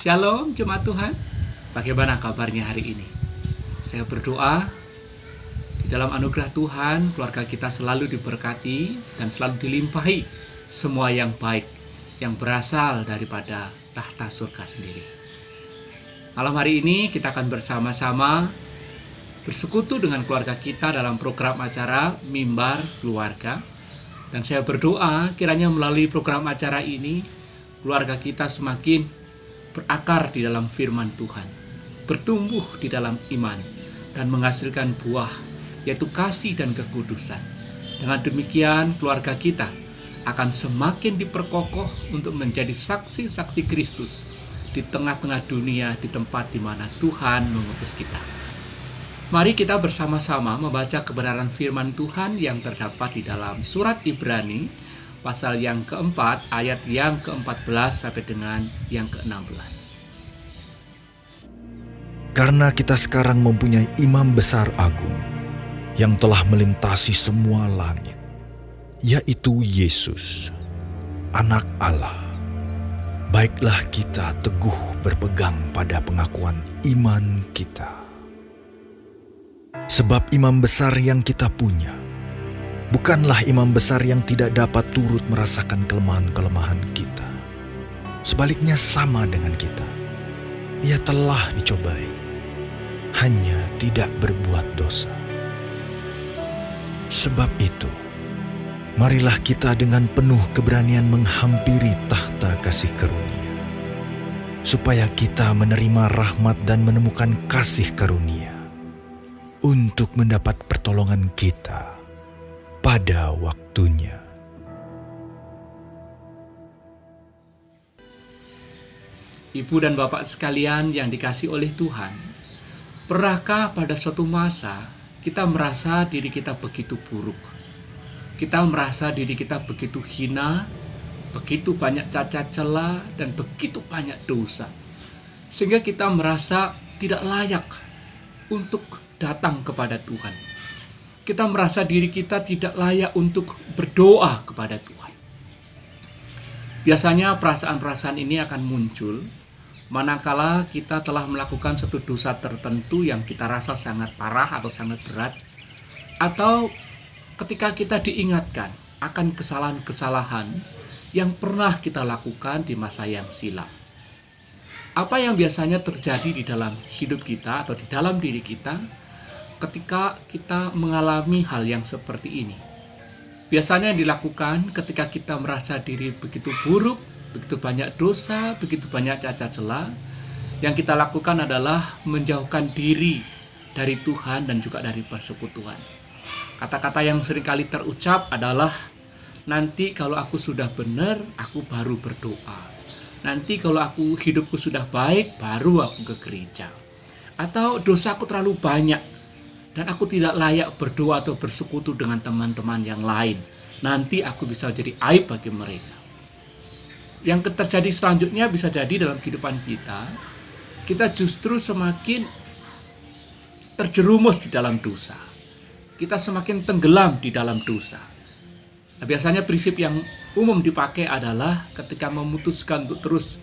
Shalom jemaat Tuhan. Bagaimana kabarnya hari ini? Saya berdoa di dalam anugerah Tuhan keluarga kita selalu diberkati dan selalu dilimpahi semua yang baik yang berasal daripada tahta surga sendiri. Malam hari ini kita akan bersama-sama bersekutu dengan keluarga kita dalam program acara Mimbar Keluarga. Dan saya berdoa kiranya melalui program acara ini keluarga kita semakin berakar di dalam firman Tuhan bertumbuh di dalam iman dan menghasilkan buah yaitu kasih dan kekudusan. Dengan demikian keluarga kita akan semakin diperkokoh untuk menjadi saksi-saksi Kristus di tengah-tengah dunia di tempat di mana Tuhan mengutus kita. Mari kita bersama-sama membaca kebenaran firman Tuhan yang terdapat di dalam surat Ibrani pasal yang keempat ayat yang ke-14 sampai dengan yang ke-16. Karena kita sekarang mempunyai imam besar agung yang telah melintasi semua langit, yaitu Yesus, anak Allah. Baiklah kita teguh berpegang pada pengakuan iman kita. Sebab imam besar yang kita punya, bukanlah imam besar yang tidak dapat turut merasakan kelemahan-kelemahan kita. Sebaliknya sama dengan kita. Ia telah dicobai hanya tidak berbuat dosa. Sebab itu, marilah kita dengan penuh keberanian menghampiri tahta kasih karunia, supaya kita menerima rahmat dan menemukan kasih karunia untuk mendapat pertolongan kita pada waktunya. Ibu dan bapak sekalian yang dikasih oleh Tuhan, Pernahkah pada suatu masa kita merasa diri kita begitu buruk? Kita merasa diri kita begitu hina, begitu banyak cacat celah, dan begitu banyak dosa. Sehingga kita merasa tidak layak untuk datang kepada Tuhan. Kita merasa diri kita tidak layak untuk berdoa kepada Tuhan. Biasanya perasaan-perasaan ini akan muncul manakala kita telah melakukan satu dosa tertentu yang kita rasa sangat parah atau sangat berat, atau ketika kita diingatkan akan kesalahan-kesalahan yang pernah kita lakukan di masa yang silam. Apa yang biasanya terjadi di dalam hidup kita atau di dalam diri kita ketika kita mengalami hal yang seperti ini? Biasanya dilakukan ketika kita merasa diri begitu buruk, begitu banyak dosa, begitu banyak cacat celah. Yang kita lakukan adalah menjauhkan diri dari Tuhan dan juga dari persekutuan. Kata-kata yang sering kali terucap adalah nanti kalau aku sudah benar, aku baru berdoa. Nanti kalau aku hidupku sudah baik, baru aku ke gereja. Atau dosaku terlalu banyak dan aku tidak layak berdoa atau bersekutu dengan teman-teman yang lain. Nanti aku bisa jadi aib bagi mereka yang terjadi selanjutnya bisa jadi dalam kehidupan kita, kita justru semakin terjerumus di dalam dosa. Kita semakin tenggelam di dalam dosa. Nah, biasanya prinsip yang umum dipakai adalah ketika memutuskan untuk terus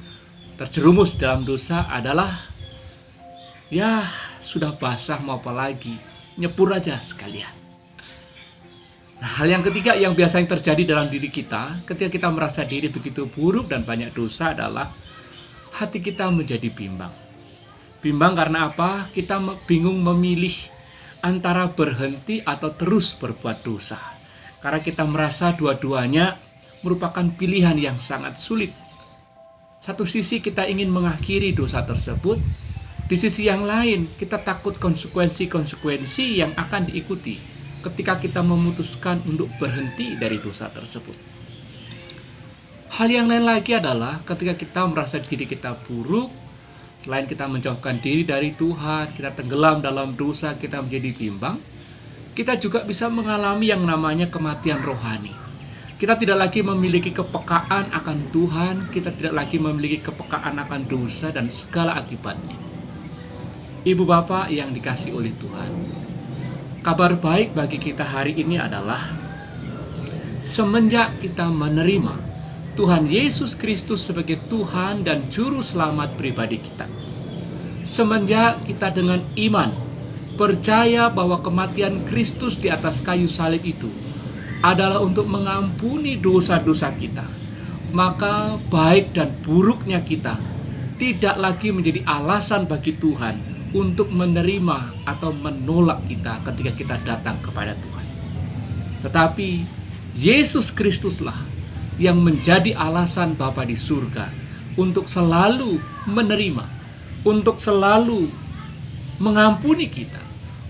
terjerumus dalam dosa adalah ya sudah basah mau apa lagi, nyepur aja sekalian. Nah, hal yang ketiga yang biasa yang terjadi dalam diri kita ketika kita merasa diri begitu buruk dan banyak dosa adalah hati kita menjadi bimbang. Bimbang karena apa? Kita bingung memilih antara berhenti atau terus berbuat dosa. Karena kita merasa dua-duanya merupakan pilihan yang sangat sulit. Satu sisi kita ingin mengakhiri dosa tersebut, di sisi yang lain kita takut konsekuensi-konsekuensi yang akan diikuti ketika kita memutuskan untuk berhenti dari dosa tersebut. Hal yang lain lagi adalah ketika kita merasa diri kita buruk, selain kita menjauhkan diri dari Tuhan, kita tenggelam dalam dosa, kita menjadi bimbang, kita juga bisa mengalami yang namanya kematian rohani. Kita tidak lagi memiliki kepekaan akan Tuhan, kita tidak lagi memiliki kepekaan akan dosa dan segala akibatnya. Ibu bapak yang dikasih oleh Tuhan, Kabar baik bagi kita hari ini adalah semenjak kita menerima Tuhan Yesus Kristus sebagai Tuhan dan Juru Selamat pribadi kita. Semenjak kita dengan iman percaya bahwa kematian Kristus di atas kayu salib itu adalah untuk mengampuni dosa-dosa kita, maka baik dan buruknya kita tidak lagi menjadi alasan bagi Tuhan untuk menerima atau menolak kita ketika kita datang kepada Tuhan. Tetapi Yesus Kristuslah yang menjadi alasan Bapa di surga untuk selalu menerima, untuk selalu mengampuni kita,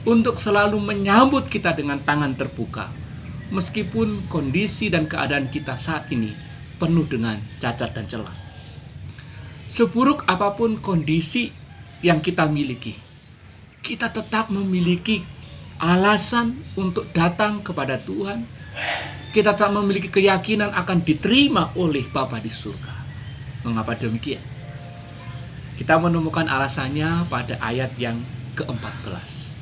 untuk selalu menyambut kita dengan tangan terbuka, meskipun kondisi dan keadaan kita saat ini penuh dengan cacat dan celah. Seburuk apa pun kondisi yang kita miliki, kita tetap memiliki alasan untuk datang kepada Tuhan kita tak memiliki keyakinan akan diterima oleh Bapa di surga. Mengapa demikian? Kita menemukan alasannya pada ayat yang ke-14.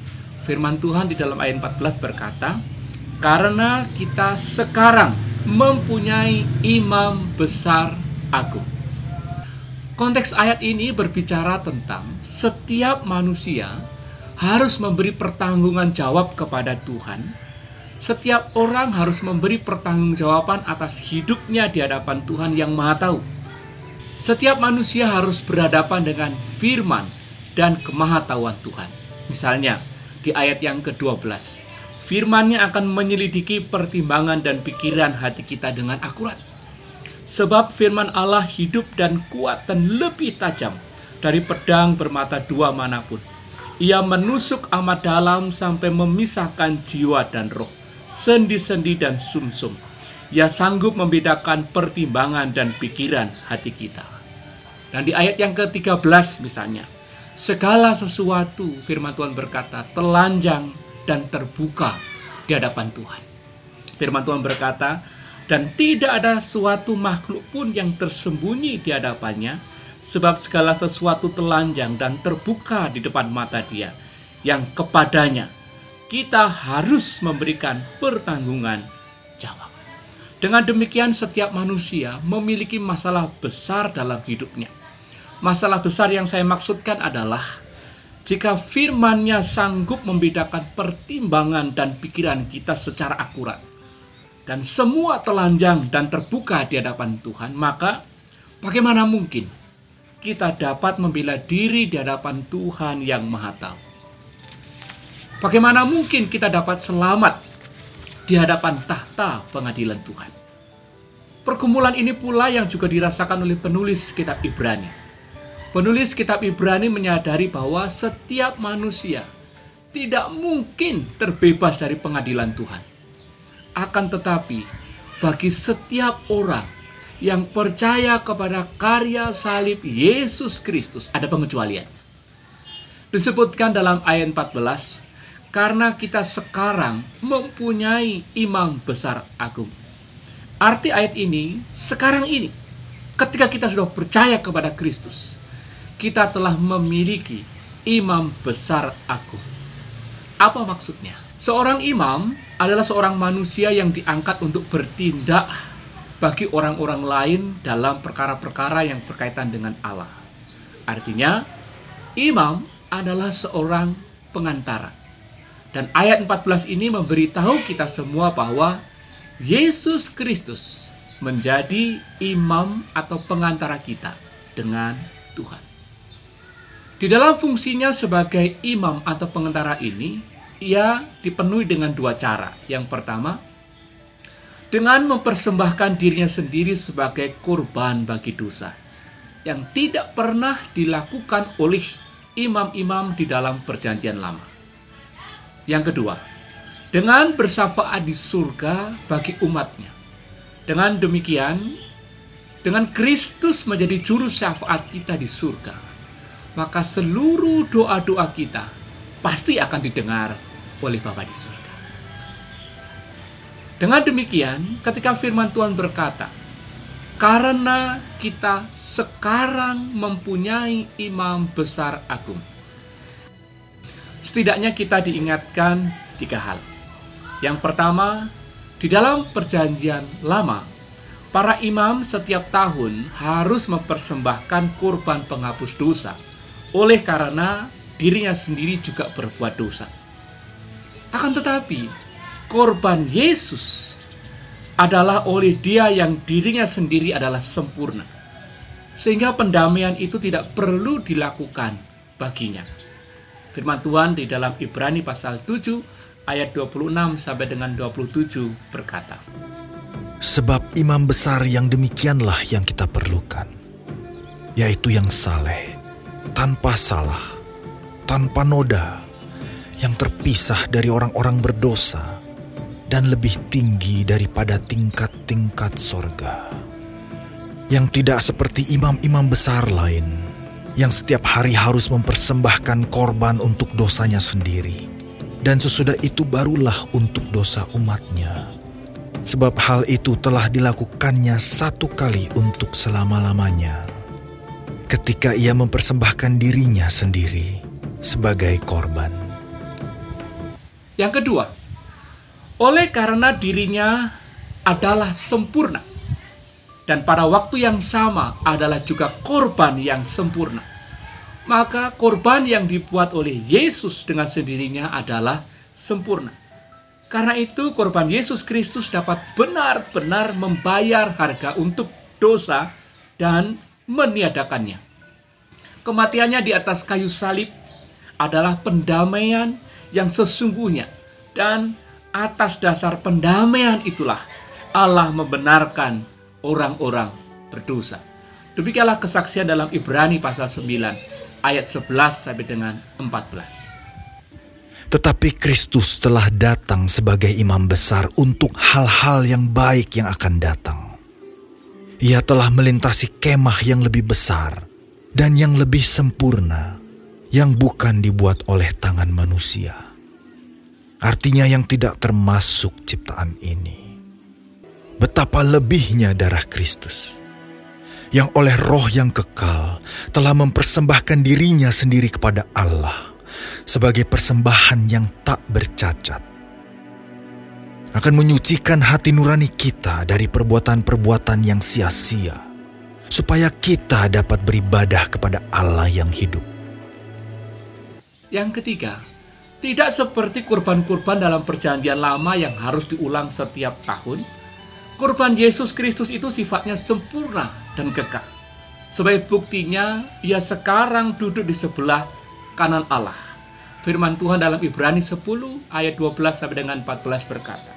Firman Tuhan di dalam ayat 14 berkata, "Karena kita sekarang mempunyai imam besar agung." Konteks ayat ini berbicara tentang setiap manusia harus memberi pertanggungan jawab kepada Tuhan setiap orang harus memberi pertanggungjawaban atas hidupnya di hadapan Tuhan yang Maha Tahu. Setiap manusia harus berhadapan dengan firman dan kemahatauan Tuhan. Misalnya, di ayat yang ke-12, firmannya akan menyelidiki pertimbangan dan pikiran hati kita dengan akurat. Sebab firman Allah hidup dan kuat dan lebih tajam dari pedang bermata dua mana pun. Ia menusuk amat dalam sampai memisahkan jiwa dan roh sendi-sendi dan sumsum. -sum. Ia sanggup membedakan pertimbangan dan pikiran hati kita. Dan di ayat yang ke-13 misalnya, segala sesuatu firman Tuhan berkata telanjang dan terbuka di hadapan Tuhan. Firman Tuhan berkata, dan tidak ada suatu makhluk pun yang tersembunyi di hadapannya, sebab segala sesuatu telanjang dan terbuka di depan mata dia, yang kepadanya kita harus memberikan pertanggungan jawab. Dengan demikian, setiap manusia memiliki masalah besar dalam hidupnya. Masalah besar yang saya maksudkan adalah jika firman-Nya sanggup membedakan pertimbangan dan pikiran kita secara akurat, dan semua telanjang dan terbuka di hadapan Tuhan, maka bagaimana mungkin kita dapat membela diri di hadapan Tuhan yang Maha Tahu? Bagaimana mungkin kita dapat selamat di hadapan tahta pengadilan Tuhan? Pergumulan ini pula yang juga dirasakan oleh penulis kitab Ibrani. Penulis kitab Ibrani menyadari bahwa setiap manusia tidak mungkin terbebas dari pengadilan Tuhan. Akan tetapi, bagi setiap orang yang percaya kepada karya salib Yesus Kristus ada pengecualian. Disebutkan dalam ayat 14, karena kita sekarang mempunyai imam besar agung. Arti ayat ini, sekarang ini, ketika kita sudah percaya kepada Kristus, kita telah memiliki imam besar agung. Apa maksudnya? Seorang imam adalah seorang manusia yang diangkat untuk bertindak bagi orang-orang lain dalam perkara-perkara yang berkaitan dengan Allah. Artinya, imam adalah seorang pengantara dan ayat 14 ini memberitahu kita semua bahwa Yesus Kristus menjadi imam atau pengantara kita dengan Tuhan. Di dalam fungsinya sebagai imam atau pengantara ini, ia dipenuhi dengan dua cara. Yang pertama, dengan mempersembahkan dirinya sendiri sebagai korban bagi dosa yang tidak pernah dilakukan oleh imam-imam di dalam Perjanjian Lama. Yang kedua, dengan bersyafaat di surga bagi umatnya. Dengan demikian, dengan Kristus menjadi juru syafaat kita di surga, maka seluruh doa-doa kita pasti akan didengar oleh Bapa di surga. Dengan demikian, ketika firman Tuhan berkata, karena kita sekarang mempunyai imam besar agung, setidaknya kita diingatkan tiga hal. Yang pertama, di dalam perjanjian lama, para imam setiap tahun harus mempersembahkan kurban penghapus dosa oleh karena dirinya sendiri juga berbuat dosa. Akan tetapi, korban Yesus adalah oleh dia yang dirinya sendiri adalah sempurna. Sehingga pendamaian itu tidak perlu dilakukan baginya. Firman Tuhan di dalam Ibrani pasal 7 ayat 26 sampai dengan 27 berkata, Sebab imam besar yang demikianlah yang kita perlukan, yaitu yang saleh, tanpa salah, tanpa noda, yang terpisah dari orang-orang berdosa, dan lebih tinggi daripada tingkat-tingkat sorga. Yang tidak seperti imam-imam besar lain, yang setiap hari harus mempersembahkan korban untuk dosanya sendiri, dan sesudah itu barulah untuk dosa umatnya. Sebab hal itu telah dilakukannya satu kali untuk selama-lamanya, ketika ia mempersembahkan dirinya sendiri sebagai korban. Yang kedua, oleh karena dirinya adalah sempurna dan pada waktu yang sama adalah juga korban yang sempurna. Maka korban yang dibuat oleh Yesus dengan sendirinya adalah sempurna. Karena itu korban Yesus Kristus dapat benar-benar membayar harga untuk dosa dan meniadakannya. Kematiannya di atas kayu salib adalah pendamaian yang sesungguhnya dan atas dasar pendamaian itulah Allah membenarkan orang-orang berdosa. Demikianlah kesaksian dalam Ibrani pasal 9 ayat 11 sampai dengan 14. Tetapi Kristus telah datang sebagai imam besar untuk hal-hal yang baik yang akan datang. Ia telah melintasi kemah yang lebih besar dan yang lebih sempurna, yang bukan dibuat oleh tangan manusia. Artinya yang tidak termasuk ciptaan ini. Betapa lebihnya darah Kristus yang oleh roh yang kekal telah mempersembahkan dirinya sendiri kepada Allah sebagai persembahan yang tak bercacat. Akan menyucikan hati nurani kita dari perbuatan-perbuatan yang sia-sia, supaya kita dapat beribadah kepada Allah yang hidup. Yang ketiga, tidak seperti kurban-kurban dalam perjanjian lama yang harus diulang setiap tahun, Kurban Yesus Kristus itu sifatnya sempurna dan kekal. Sebagai buktinya, ia sekarang duduk di sebelah kanan Allah. Firman Tuhan dalam Ibrani 10 ayat 12 sampai dengan 14 berkata.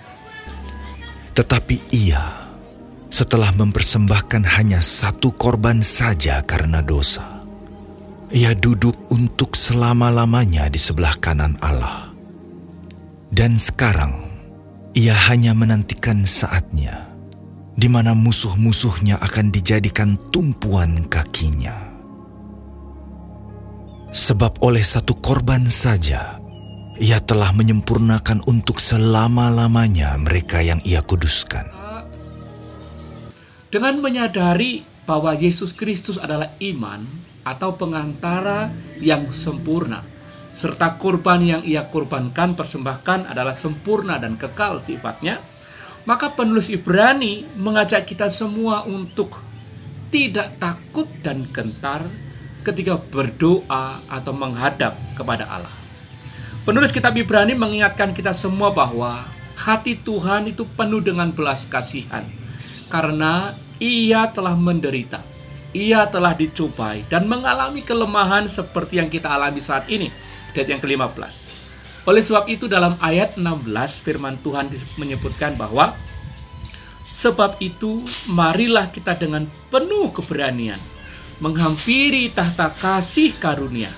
Tetapi ia setelah mempersembahkan hanya satu korban saja karena dosa. Ia duduk untuk selama-lamanya di sebelah kanan Allah. Dan sekarang ia hanya menantikan saatnya di mana musuh-musuhnya akan dijadikan tumpuan kakinya. Sebab oleh satu korban saja, ia telah menyempurnakan untuk selama-lamanya mereka yang ia kuduskan. Dengan menyadari bahwa Yesus Kristus adalah iman atau pengantara yang sempurna, serta korban yang ia korbankan persembahkan adalah sempurna dan kekal sifatnya, maka penulis Ibrani mengajak kita semua untuk tidak takut dan gentar ketika berdoa atau menghadap kepada Allah. Penulis kitab Ibrani mengingatkan kita semua bahwa hati Tuhan itu penuh dengan belas kasihan karena ia telah menderita, ia telah dicobai dan mengalami kelemahan seperti yang kita alami saat ini. Dan yang ke-15. Oleh sebab itu dalam ayat 16 firman Tuhan menyebutkan bahwa Sebab itu marilah kita dengan penuh keberanian menghampiri tahta kasih karunia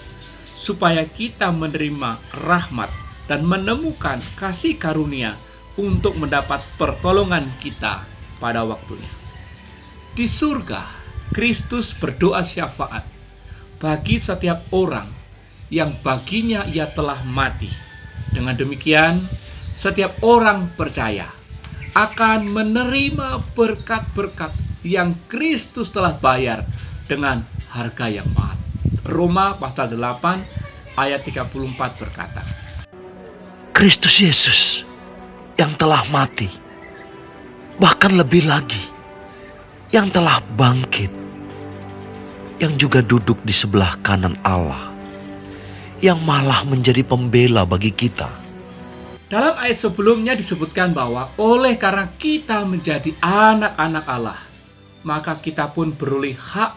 supaya kita menerima rahmat dan menemukan kasih karunia untuk mendapat pertolongan kita pada waktunya. Di surga, Kristus berdoa syafaat bagi setiap orang yang baginya ia telah mati dengan demikian, setiap orang percaya akan menerima berkat-berkat yang Kristus telah bayar dengan harga yang mahal. Roma pasal 8 ayat 34 berkata, Kristus Yesus yang telah mati, bahkan lebih lagi, yang telah bangkit, yang juga duduk di sebelah kanan Allah, yang malah menjadi pembela bagi kita. Dalam ayat sebelumnya disebutkan bahwa oleh karena kita menjadi anak-anak Allah, maka kita pun beroleh hak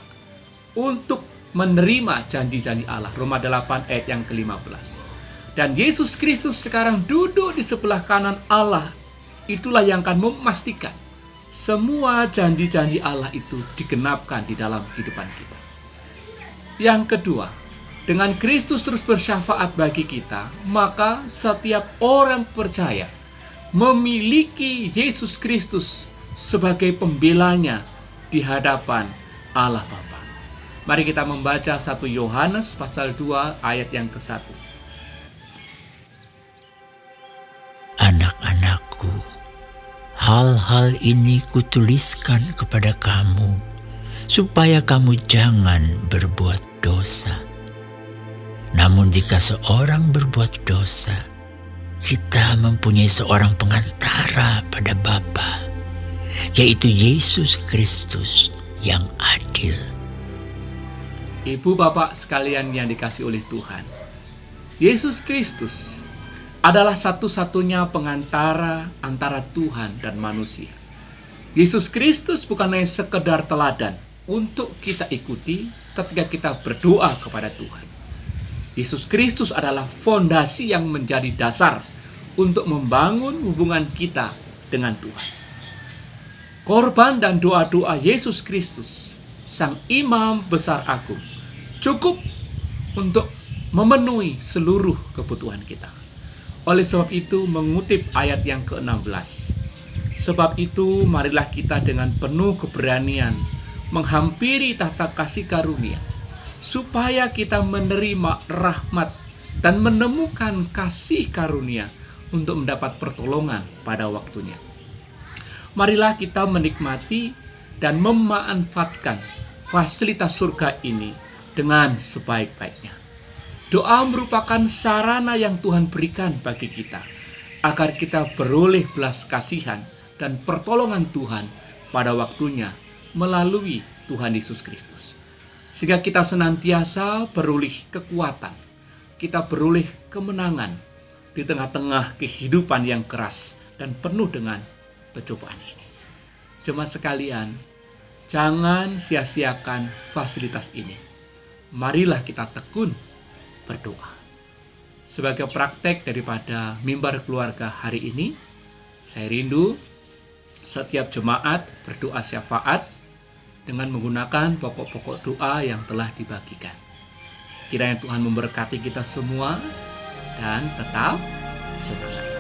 untuk menerima janji-janji Allah. Roma 8 ayat yang ke-15. Dan Yesus Kristus sekarang duduk di sebelah kanan Allah. Itulah yang akan memastikan semua janji-janji Allah itu digenapkan di dalam kehidupan kita. Yang kedua, dengan Kristus terus bersyafaat bagi kita, maka setiap orang percaya memiliki Yesus Kristus sebagai pembelanya di hadapan Allah Bapa. Mari kita membaca 1 Yohanes pasal 2 ayat yang ke-1. Anak-anakku, hal-hal ini kutuliskan kepada kamu, supaya kamu jangan berbuat dosa. Namun jika seorang berbuat dosa, kita mempunyai seorang pengantara pada Bapa, yaitu Yesus Kristus yang adil. Ibu bapak sekalian yang dikasih oleh Tuhan, Yesus Kristus adalah satu-satunya pengantara antara Tuhan dan manusia. Yesus Kristus bukan hanya sekedar teladan untuk kita ikuti ketika kita berdoa kepada Tuhan. Yesus Kristus adalah fondasi yang menjadi dasar untuk membangun hubungan kita dengan Tuhan. Korban dan doa-doa Yesus Kristus, Sang Imam Besar Agung, cukup untuk memenuhi seluruh kebutuhan kita. Oleh sebab itu mengutip ayat yang ke-16. Sebab itu marilah kita dengan penuh keberanian menghampiri tahta kasih karunia supaya kita menerima rahmat dan menemukan kasih karunia untuk mendapat pertolongan pada waktunya. Marilah kita menikmati dan memanfaatkan fasilitas surga ini dengan sebaik-baiknya. Doa merupakan sarana yang Tuhan berikan bagi kita agar kita beroleh belas kasihan dan pertolongan Tuhan pada waktunya melalui Tuhan Yesus Kristus. Sehingga kita senantiasa beroleh kekuatan, kita beroleh kemenangan di tengah-tengah kehidupan yang keras dan penuh dengan percobaan ini. Jemaat sekalian, jangan sia-siakan fasilitas ini. Marilah kita tekun berdoa. Sebagai praktek daripada mimbar keluarga hari ini, saya rindu setiap jemaat berdoa syafaat dengan menggunakan pokok-pokok doa yang telah dibagikan. Kiranya Tuhan memberkati kita semua dan tetap semangat.